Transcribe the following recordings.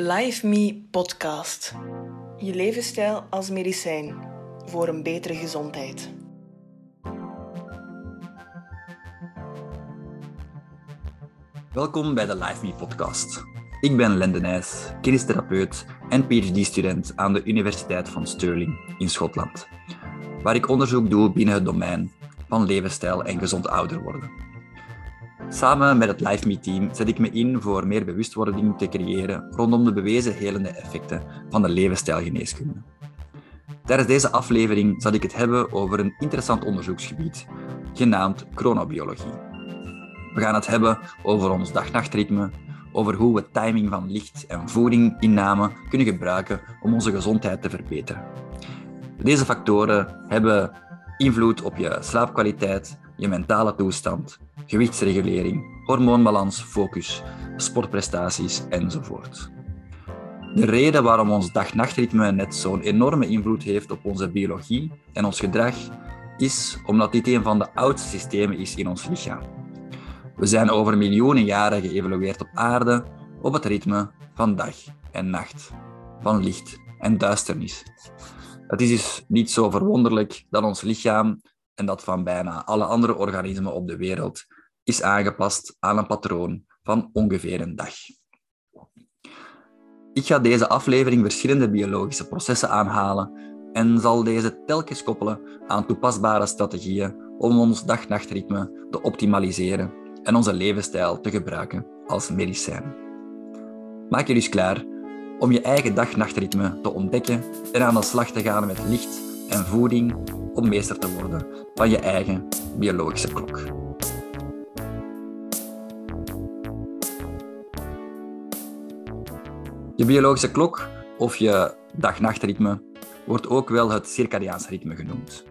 Live Me Podcast. Je levensstijl als medicijn voor een betere gezondheid. Welkom bij de Live Me Podcast. Ik ben Lende Nijs, kinestherapeut en PhD-student aan de Universiteit van Stirling in Schotland, waar ik onderzoek doe binnen het domein van levensstijl en gezond ouder worden. Samen met het LiveMe-team zet ik me in voor meer bewustwording te creëren rondom de bewezen helende effecten van de levensstijlgeneeskunde. Tijdens deze aflevering zal ik het hebben over een interessant onderzoeksgebied, genaamd chronobiologie. We gaan het hebben over ons dag-nachtritme, over hoe we timing van licht en voedinginname kunnen gebruiken om onze gezondheid te verbeteren. Deze factoren hebben invloed op je slaapkwaliteit, je mentale toestand, gewichtsregulering, hormoonbalans, focus, sportprestaties enzovoort. De reden waarom ons dag-nachtritme net zo'n enorme invloed heeft op onze biologie en ons gedrag is omdat dit een van de oudste systemen is in ons lichaam. We zijn over miljoenen jaren geëvolueerd op aarde op het ritme van dag en nacht, van licht en duisternis. Het is dus niet zo verwonderlijk dat ons lichaam en dat van bijna alle andere organismen op de wereld is aangepast aan een patroon van ongeveer een dag. Ik ga deze aflevering verschillende biologische processen aanhalen en zal deze telkens koppelen aan toepasbare strategieën om ons dag-nachtritme te optimaliseren en onze levensstijl te gebruiken als medicijn. Maak je dus klaar om je eigen dag-nachtritme te ontdekken en aan de slag te gaan met licht en voeding om meester te worden van je eigen biologische klok. Je biologische klok of je dag-nachtritme wordt ook wel het circadiaans ritme genoemd.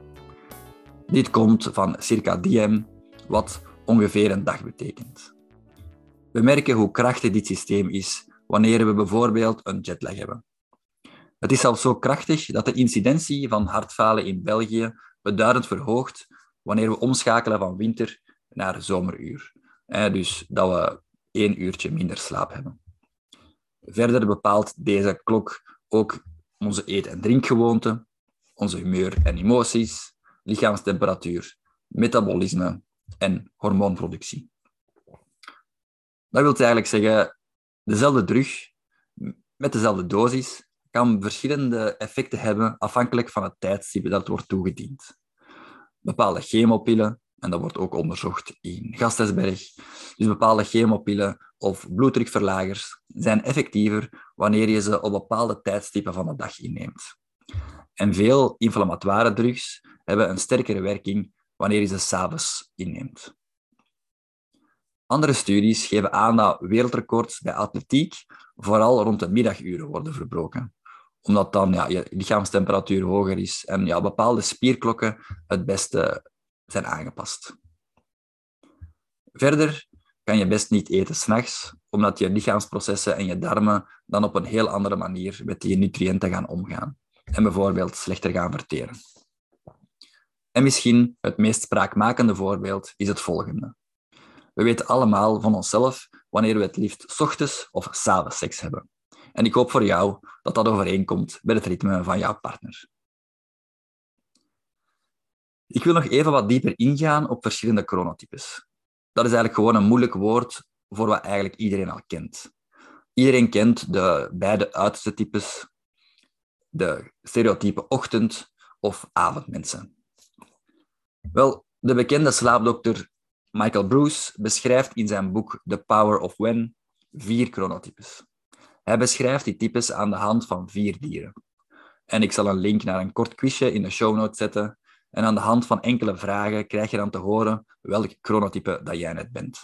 Dit komt van circadiem, wat ongeveer een dag betekent. We merken hoe krachtig dit systeem is wanneer we bijvoorbeeld een jetlag hebben. Het is zelfs zo krachtig dat de incidentie van hartfalen in België beduidend verhoogt wanneer we omschakelen van winter naar zomeruur. Dus dat we één uurtje minder slaap hebben. Verder bepaalt deze klok ook onze eet- en drinkgewoonten, onze humeur en emoties, lichaamstemperatuur, metabolisme en hormoonproductie. Dat wil eigenlijk zeggen, dezelfde drug met dezelfde dosis kan verschillende effecten hebben afhankelijk van het tijdstip dat het wordt toegediend. Bepaalde chemopillen, en dat wordt ook onderzocht in Gastesberg, dus bepaalde chemopillen of bloeddrukverlagers zijn effectiever wanneer je ze op bepaalde tijdstippen van de dag inneemt. En veel inflammatoire drugs hebben een sterkere werking wanneer je ze s'avonds inneemt. Andere studies geven aan dat wereldrecords bij atletiek vooral rond de middaguren worden verbroken omdat dan ja, je lichaamstemperatuur hoger is en ja, bepaalde spierklokken het beste zijn aangepast. Verder kan je best niet eten s'nachts, omdat je lichaamsprocessen en je darmen dan op een heel andere manier met die nutriënten gaan omgaan en bijvoorbeeld slechter gaan verteren. En misschien het meest spraakmakende voorbeeld is het volgende. We weten allemaal van onszelf wanneer we het liefst ochtends of s'avonds seks hebben. En ik hoop voor jou dat dat overeenkomt met het ritme van jouw partner. Ik wil nog even wat dieper ingaan op verschillende chronotypes. Dat is eigenlijk gewoon een moeilijk woord voor wat eigenlijk iedereen al kent. Iedereen kent de beide uiterste types, de stereotype ochtend- of avondmensen. Wel, de bekende slaapdokter Michael Bruce beschrijft in zijn boek The Power of When vier chronotypes. Hij beschrijft die types aan de hand van vier dieren. En ik zal een link naar een kort quizje in de show notes zetten. En aan de hand van enkele vragen krijg je dan te horen welk chronotype dat jij net bent.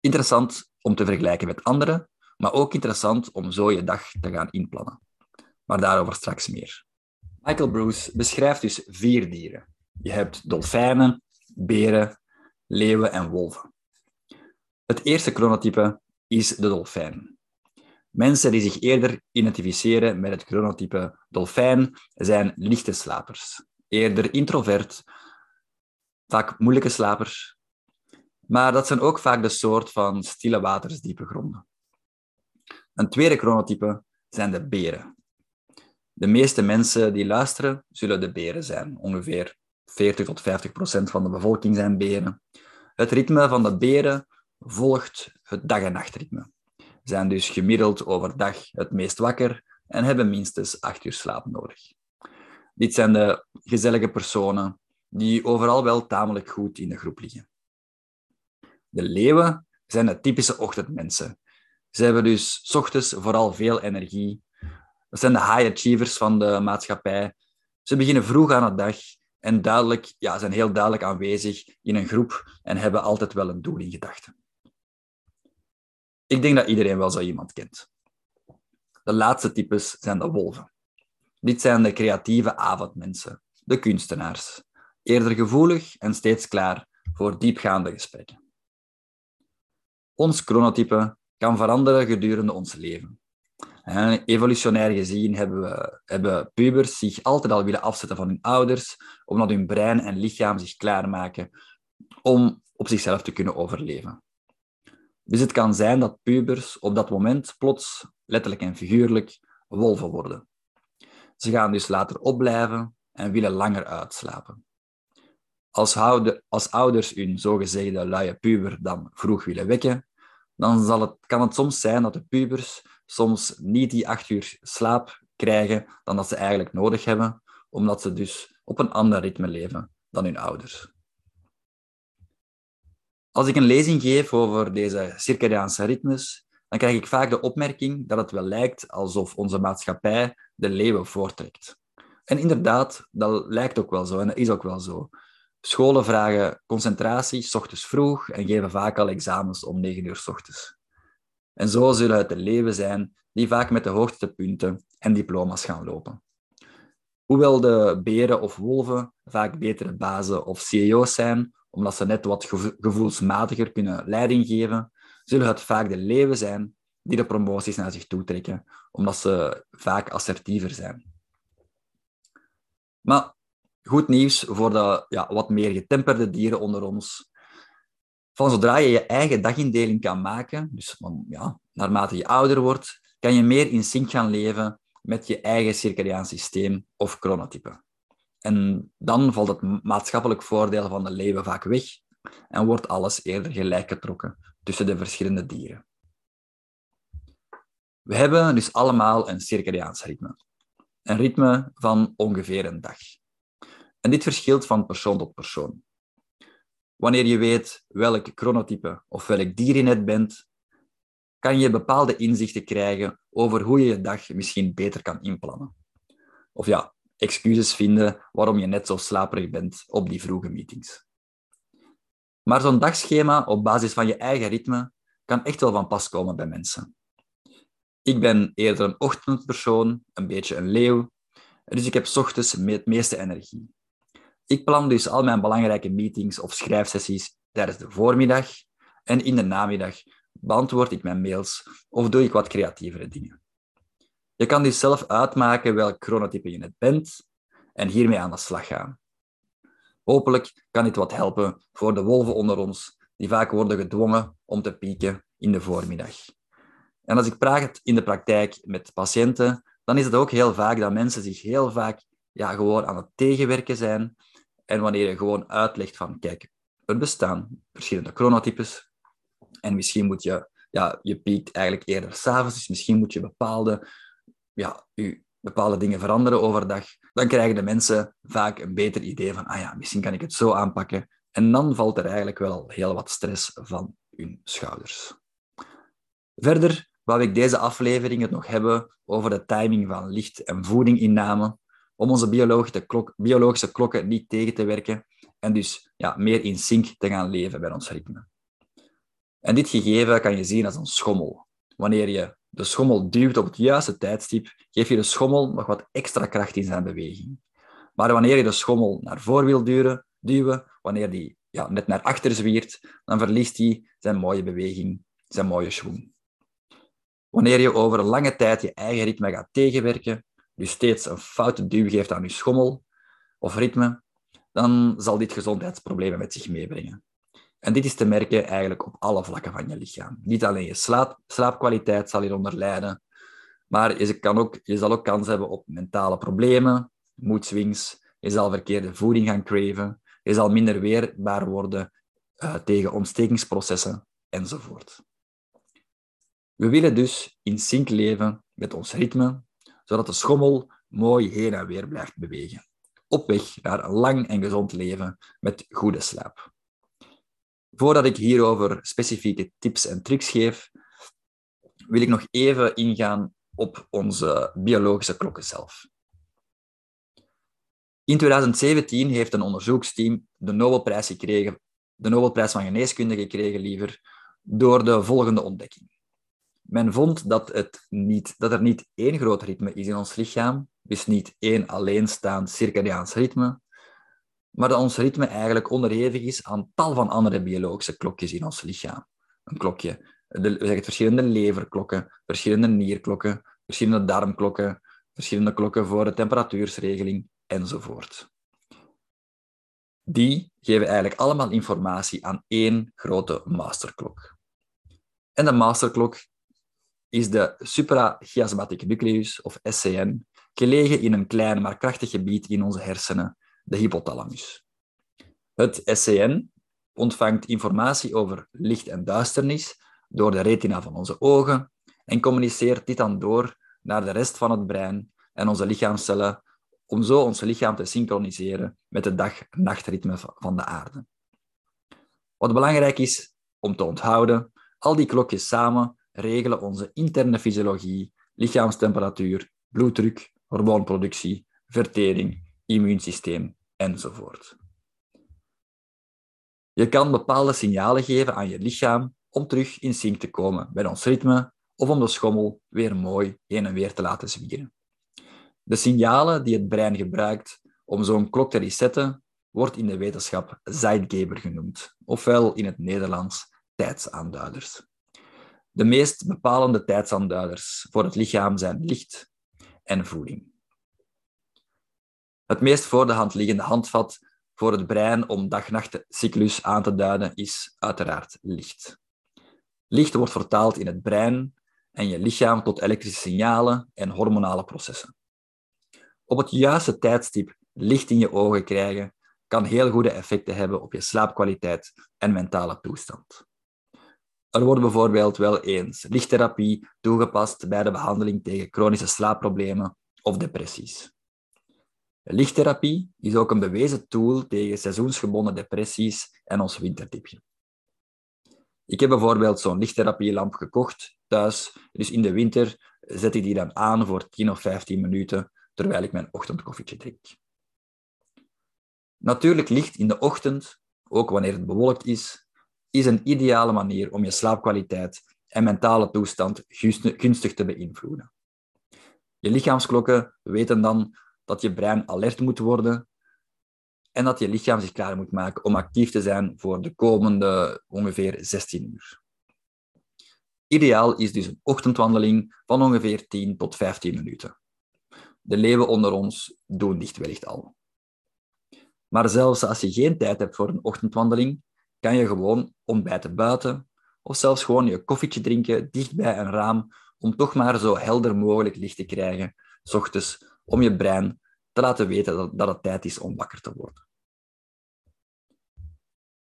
Interessant om te vergelijken met anderen, maar ook interessant om zo je dag te gaan inplannen. Maar daarover straks meer. Michael Bruce beschrijft dus vier dieren. Je hebt dolfijnen, beren, leeuwen en wolven. Het eerste chronotype is de dolfijn. Mensen die zich eerder identificeren met het chronotype dolfijn zijn lichte slapers, eerder introvert, vaak moeilijke slapers, maar dat zijn ook vaak de soort van stille waters, diepe gronden. Een tweede chronotype zijn de beren. De meeste mensen die luisteren zullen de beren zijn. Ongeveer 40 tot 50 procent van de bevolking zijn beren. Het ritme van de beren volgt het dag- en nachtritme. Zijn dus gemiddeld overdag het meest wakker en hebben minstens 8 uur slaap nodig. Dit zijn de gezellige personen die overal wel tamelijk goed in de groep liggen. De leeuwen zijn de typische ochtendmensen. Ze hebben dus ochtends vooral veel energie. Dat zijn de high achievers van de maatschappij. Ze beginnen vroeg aan de dag en duidelijk, ja, zijn heel duidelijk aanwezig in een groep en hebben altijd wel een doel in gedachten. Ik denk dat iedereen wel zo iemand kent. De laatste types zijn de wolven. Dit zijn de creatieve avondmensen, de kunstenaars, eerder gevoelig en steeds klaar voor diepgaande gesprekken. Ons chronotype kan veranderen gedurende ons leven. Evolutionair gezien hebben, we, hebben pubers zich altijd al willen afzetten van hun ouders, omdat hun brein en lichaam zich klaarmaken om op zichzelf te kunnen overleven. Dus het kan zijn dat pubers op dat moment plots, letterlijk en figuurlijk, wolven worden. Ze gaan dus later opblijven en willen langer uitslapen. Als, als ouders hun zogezegde luie puber dan vroeg willen wekken, dan zal het, kan het soms zijn dat de pubers soms niet die acht uur slaap krijgen dan dat ze eigenlijk nodig hebben, omdat ze dus op een ander ritme leven dan hun ouders. Als ik een lezing geef over deze circadiaanse ritmes, dan krijg ik vaak de opmerking dat het wel lijkt alsof onze maatschappij de leeuwen voortrekt. En inderdaad, dat lijkt ook wel zo en dat is ook wel zo. Scholen vragen concentratie, s ochtends vroeg, en geven vaak al examens om 9 uur s ochtends. En zo zullen het de leeuwen zijn die vaak met de hoogste punten en diploma's gaan lopen. Hoewel de beren of wolven vaak betere bazen of CEO's zijn, omdat ze net wat gevoelsmatiger kunnen leiding geven, zullen het vaak de leeuwen zijn die de promoties naar zich toe trekken, omdat ze vaak assertiever zijn. Maar goed nieuws voor de ja, wat meer getemperde dieren onder ons. Van zodra je je eigen dagindeling kan maken, dus ja, naarmate je ouder wordt, kan je meer in sync gaan leven met je eigen circadiaan systeem of chronotype. En dan valt het maatschappelijk voordeel van de leeuwen vaak weg en wordt alles eerder gelijk getrokken tussen de verschillende dieren. We hebben dus allemaal een circadiaans ritme. Een ritme van ongeveer een dag. En dit verschilt van persoon tot persoon. Wanneer je weet welk chronotype of welk dier je net bent, kan je bepaalde inzichten krijgen over hoe je je dag misschien beter kan inplannen. Of ja, excuses vinden waarom je net zo slaperig bent op die vroege meetings. Maar zo'n dagschema op basis van je eigen ritme kan echt wel van pas komen bij mensen. Ik ben eerder een ochtendpersoon, een beetje een leeuw, dus ik heb ochtends het meeste energie. Ik plan dus al mijn belangrijke meetings of schrijfsessies tijdens de voormiddag en in de namiddag beantwoord ik mijn mails of doe ik wat creatievere dingen. Je kan dus zelf uitmaken welk chronotype je net bent en hiermee aan de slag gaan. Hopelijk kan dit wat helpen voor de wolven onder ons, die vaak worden gedwongen om te pieken in de voormiddag. En als ik praat in de praktijk met patiënten, dan is het ook heel vaak dat mensen zich heel vaak ja, gewoon aan het tegenwerken zijn. En wanneer je gewoon uitlegt van, kijk, er bestaan verschillende chronotypes, en misschien moet je, ja, je piekt eigenlijk eerder s'avonds, dus misschien moet je bepaalde, ja, je bepaalde dingen veranderen overdag. Dan krijgen de mensen vaak een beter idee van, ah ja, misschien kan ik het zo aanpakken. En dan valt er eigenlijk wel heel wat stress van hun schouders. Verder wou ik deze aflevering het nog hebben over de timing van licht- en voedinginname, om onze biologische, klok, biologische klokken niet tegen te werken en dus ja, meer in sync te gaan leven bij ons ritme. En dit gegeven kan je zien als een schommel. Wanneer je de schommel duwt op het juiste tijdstip, geef je de schommel nog wat extra kracht in zijn beweging. Maar wanneer je de schommel naar voor wil duwen, duwen wanneer die ja, net naar achter zwiert, dan verliest hij zijn mooie beweging, zijn mooie schwung. Wanneer je over lange tijd je eigen ritme gaat tegenwerken, dus steeds een foute duw geeft aan je schommel of ritme, dan zal dit gezondheidsproblemen met zich meebrengen. En dit is te merken eigenlijk op alle vlakken van je lichaam. Niet alleen je slaap, slaapkwaliteit zal hieronder lijden, maar je, kan ook, je zal ook kans hebben op mentale problemen, moedswings, je zal verkeerde voeding gaan craven, je zal minder weerbaar worden uh, tegen ontstekingsprocessen enzovoort. We willen dus in sync leven met ons ritme, zodat de schommel mooi heen en weer blijft bewegen. Op weg naar een lang en gezond leven met goede slaap. Voordat ik hierover specifieke tips en tricks geef, wil ik nog even ingaan op onze biologische klokken zelf. In 2017 heeft een onderzoeksteam de Nobelprijs, gekregen, de Nobelprijs van Geneeskunde gekregen, liever, door de volgende ontdekking. Men vond dat, het niet, dat er niet één groot ritme is in ons lichaam, dus niet één alleenstaand circadiaans ritme, maar dat ons ritme eigenlijk onderhevig is aan tal van andere biologische klokjes in ons lichaam. Een klokje, we zeggen verschillende leverklokken, verschillende nierklokken, verschillende darmklokken, verschillende klokken voor de temperatuursregeling enzovoort. Die geven eigenlijk allemaal informatie aan één grote masterklok. En de masterklok is de suprachiasmatic nucleus, of SCN, gelegen in een klein maar krachtig gebied in onze hersenen, de hypothalamus. Het SCN ontvangt informatie over licht en duisternis door de retina van onze ogen en communiceert dit dan door naar de rest van het brein en onze lichaamcellen om zo ons lichaam te synchroniseren met het dag-nachtritme van de aarde. Wat belangrijk is om te onthouden, al die klokjes samen regelen onze interne fysiologie, lichaamstemperatuur, bloeddruk, hormoonproductie, vertering, immuunsysteem enzovoort. Je kan bepaalde signalen geven aan je lichaam om terug in sync te komen met ons ritme of om de schommel weer mooi heen en weer te laten zwieren. De signalen die het brein gebruikt om zo'n klok te resetten, wordt in de wetenschap Zeitgeber genoemd, ofwel in het Nederlands tijdsaanduiders. De meest bepalende tijdsaanduiders voor het lichaam zijn licht en voeding. Het meest voor de hand liggende handvat voor het brein om dag-nachtcyclus aan te duiden is uiteraard licht. Licht wordt vertaald in het brein en je lichaam tot elektrische signalen en hormonale processen. Op het juiste tijdstip licht in je ogen krijgen kan heel goede effecten hebben op je slaapkwaliteit en mentale toestand. Er wordt bijvoorbeeld wel eens lichttherapie toegepast bij de behandeling tegen chronische slaapproblemen of depressies. Lichttherapie is ook een bewezen tool tegen seizoensgebonden depressies en ons winterdipje. Ik heb bijvoorbeeld zo'n lichttherapielamp gekocht thuis, dus in de winter zet ik die dan aan voor 10 of 15 minuten terwijl ik mijn ochtendkoffietje drink. Natuurlijk licht in de ochtend, ook wanneer het bewolkt is, is een ideale manier om je slaapkwaliteit en mentale toestand gunstig te beïnvloeden. Je lichaamsklokken weten dan dat je brein alert moet worden en dat je lichaam zich klaar moet maken om actief te zijn voor de komende ongeveer 16 uur. Ideaal is dus een ochtendwandeling van ongeveer 10 tot 15 minuten. De leeuwen onder ons doen dit wellicht al. Maar zelfs als je geen tijd hebt voor een ochtendwandeling, kan je gewoon ontbijten buiten of zelfs gewoon je koffietje drinken dicht bij een raam om toch maar zo helder mogelijk licht te krijgen, s ochtends, om je brein te laten weten dat, dat het tijd is om wakker te worden.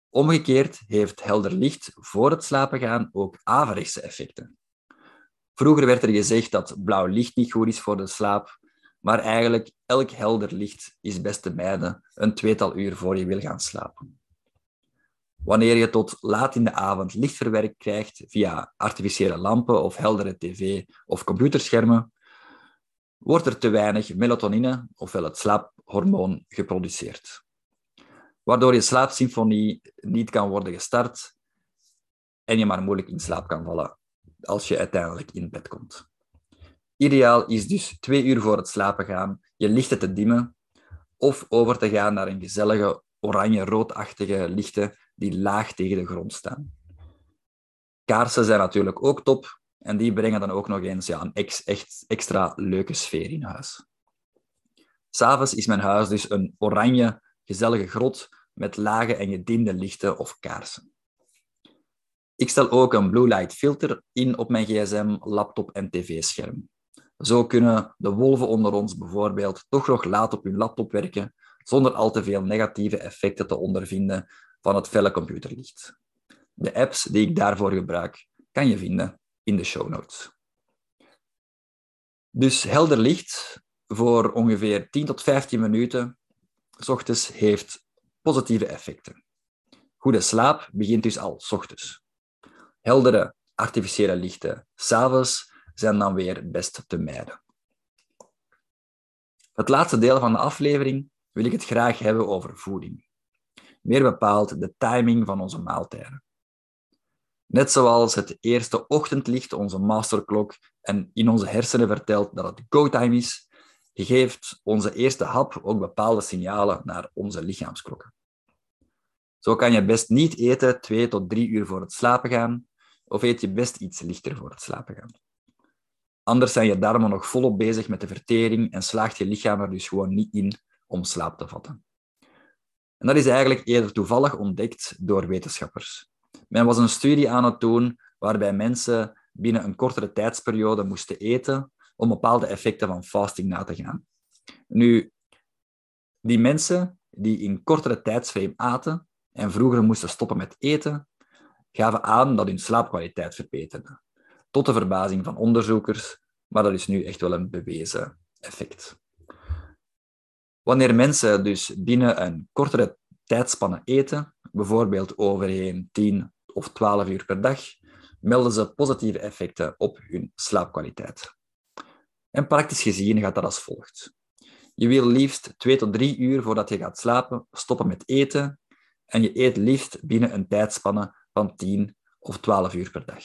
Omgekeerd heeft helder licht voor het slapen gaan ook averechtse effecten. Vroeger werd er gezegd dat blauw licht niet goed is voor de slaap, maar eigenlijk elk helder licht is best te mijden een tweetal uur voor je wil gaan slapen. Wanneer je tot laat in de avond lichtverwerk krijgt via artificiële lampen of heldere tv of computerschermen, wordt er te weinig melatonine, ofwel het slaaphormoon, geproduceerd. Waardoor je slaapsymfonie niet kan worden gestart en je maar moeilijk in slaap kan vallen als je uiteindelijk in bed komt. Ideaal is dus twee uur voor het slapen gaan je lichten te dimmen of over te gaan naar een gezellige oranje-roodachtige lichten die laag tegen de grond staan. Kaarsen zijn natuurlijk ook top en die brengen dan ook nog eens ja, een echt extra leuke sfeer in huis. S'avonds is mijn huis dus een oranje, gezellige grot met lage en gedimde lichten of kaarsen. Ik stel ook een blue light filter in op mijn gsm, laptop en tv-scherm. Zo kunnen de wolven onder ons bijvoorbeeld toch nog laat op hun laptop werken, zonder al te veel negatieve effecten te ondervinden van het felle computerlicht. De apps die ik daarvoor gebruik, kan je vinden in de show notes. Dus helder licht voor ongeveer 10 tot 15 minuten s ochtends heeft positieve effecten. Goede slaap begint dus al s ochtends. Heldere artificiële lichten s'avonds zijn dan weer best te mijden. Het laatste deel van de aflevering wil ik het graag hebben over voeding. Meer bepaald de timing van onze maaltijden. Net zoals het eerste ochtendlicht onze masterklok en in onze hersenen vertelt dat het go-time is, geeft onze eerste hap ook bepaalde signalen naar onze lichaamsklokken. Zo kan je best niet eten twee tot drie uur voor het slapen gaan, of eet je best iets lichter voor het slapen gaan. Anders zijn je darmen nog volop bezig met de vertering en slaagt je lichaam er dus gewoon niet in om slaap te vatten. En dat is eigenlijk eerder toevallig ontdekt door wetenschappers. Men was een studie aan het doen waarbij mensen binnen een kortere tijdsperiode moesten eten om bepaalde effecten van fasting na te gaan. Nu, die mensen die in kortere tijdsframe aten en vroeger moesten stoppen met eten, gaven aan dat hun slaapkwaliteit verbeterde. Tot de verbazing van onderzoekers, maar dat is nu echt wel een bewezen effect. Wanneer mensen dus binnen een kortere tijdspanne eten, bijvoorbeeld overheen 10 of 12 uur per dag, melden ze positieve effecten op hun slaapkwaliteit. En praktisch gezien gaat dat als volgt. Je wil liefst 2 tot 3 uur voordat je gaat slapen stoppen met eten en je eet liefst binnen een tijdspanne van 10 of 12 uur per dag.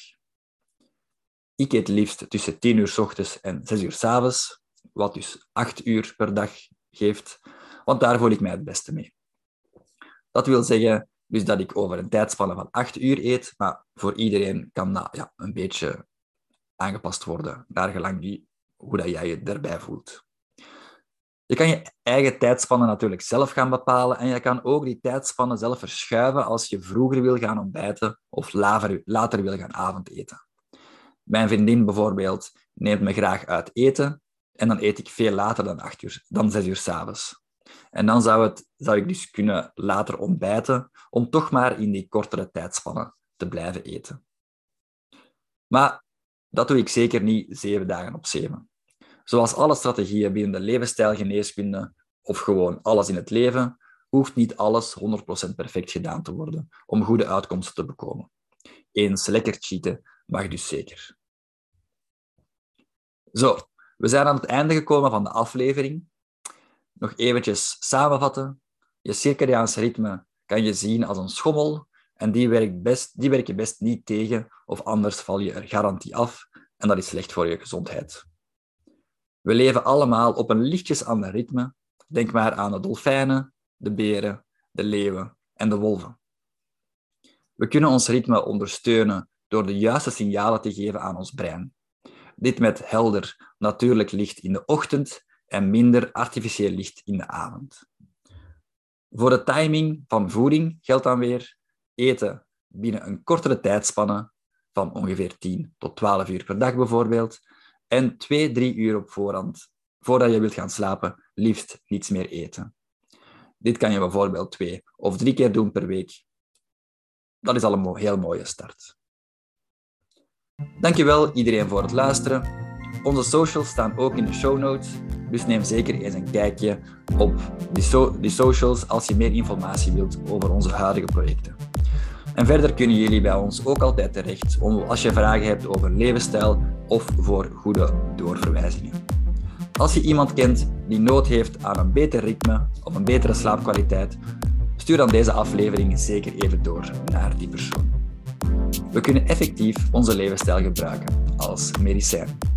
Ik eet liefst tussen 10 uur ochtends en 6 uur s avonds, wat dus 8 uur per dag geeft, want daar voel ik mij het beste mee. Dat wil zeggen dus dat ik over een tijdspanne van 8 uur eet, maar voor iedereen kan dat ja, een beetje aangepast worden, naar gelang hoe dat jij je erbij voelt. Je kan je eigen tijdspannen natuurlijk zelf gaan bepalen en je kan ook die tijdspannen zelf verschuiven als je vroeger wil gaan ontbijten of later, later wil gaan avondeten. Mijn vriendin bijvoorbeeld neemt me graag uit eten en dan eet ik veel later dan, 8 uur, dan 6 uur s'avonds. En dan zou, het, zou ik dus kunnen later ontbijten om toch maar in die kortere tijdspannen te blijven eten. Maar dat doe ik zeker niet zeven dagen op zeven. Zoals alle strategieën binnen de levensstijlgeneeskunde of gewoon alles in het leven, hoeft niet alles 100% perfect gedaan te worden om goede uitkomsten te bekomen. Eens lekker cheaten mag dus zeker. Zo, we zijn aan het einde gekomen van de aflevering. Nog eventjes samenvatten. Je circadiaanse ritme kan je zien als een schommel en die, werkt best, die werk je best niet tegen of anders val je er garantie af en dat is slecht voor je gezondheid. We leven allemaal op een lichtjes ander ritme. Denk maar aan de dolfijnen, de beren, de leeuwen en de wolven. We kunnen ons ritme ondersteunen door de juiste signalen te geven aan ons brein. Dit met helder, natuurlijk licht in de ochtend en minder artificieel licht in de avond. Voor de timing van voeding geldt dan weer eten binnen een kortere tijdspanne van ongeveer 10 tot 12 uur per dag bijvoorbeeld en 2, 3 uur op voorhand, voordat je wilt gaan slapen, liefst niets meer eten. Dit kan je bijvoorbeeld twee of drie keer doen per week. Dat is al een heel mooie start. Dankjewel iedereen voor het luisteren. Onze socials staan ook in de show notes, dus neem zeker eens een kijkje op die, so die socials als je meer informatie wilt over onze huidige projecten. En verder kunnen jullie bij ons ook altijd terecht als je vragen hebt over levensstijl of voor goede doorverwijzingen. Als je iemand kent die nood heeft aan een beter ritme of een betere slaapkwaliteit, stuur dan deze aflevering zeker even door naar die persoon. We kunnen effectief onze levensstijl gebruiken als medicijn.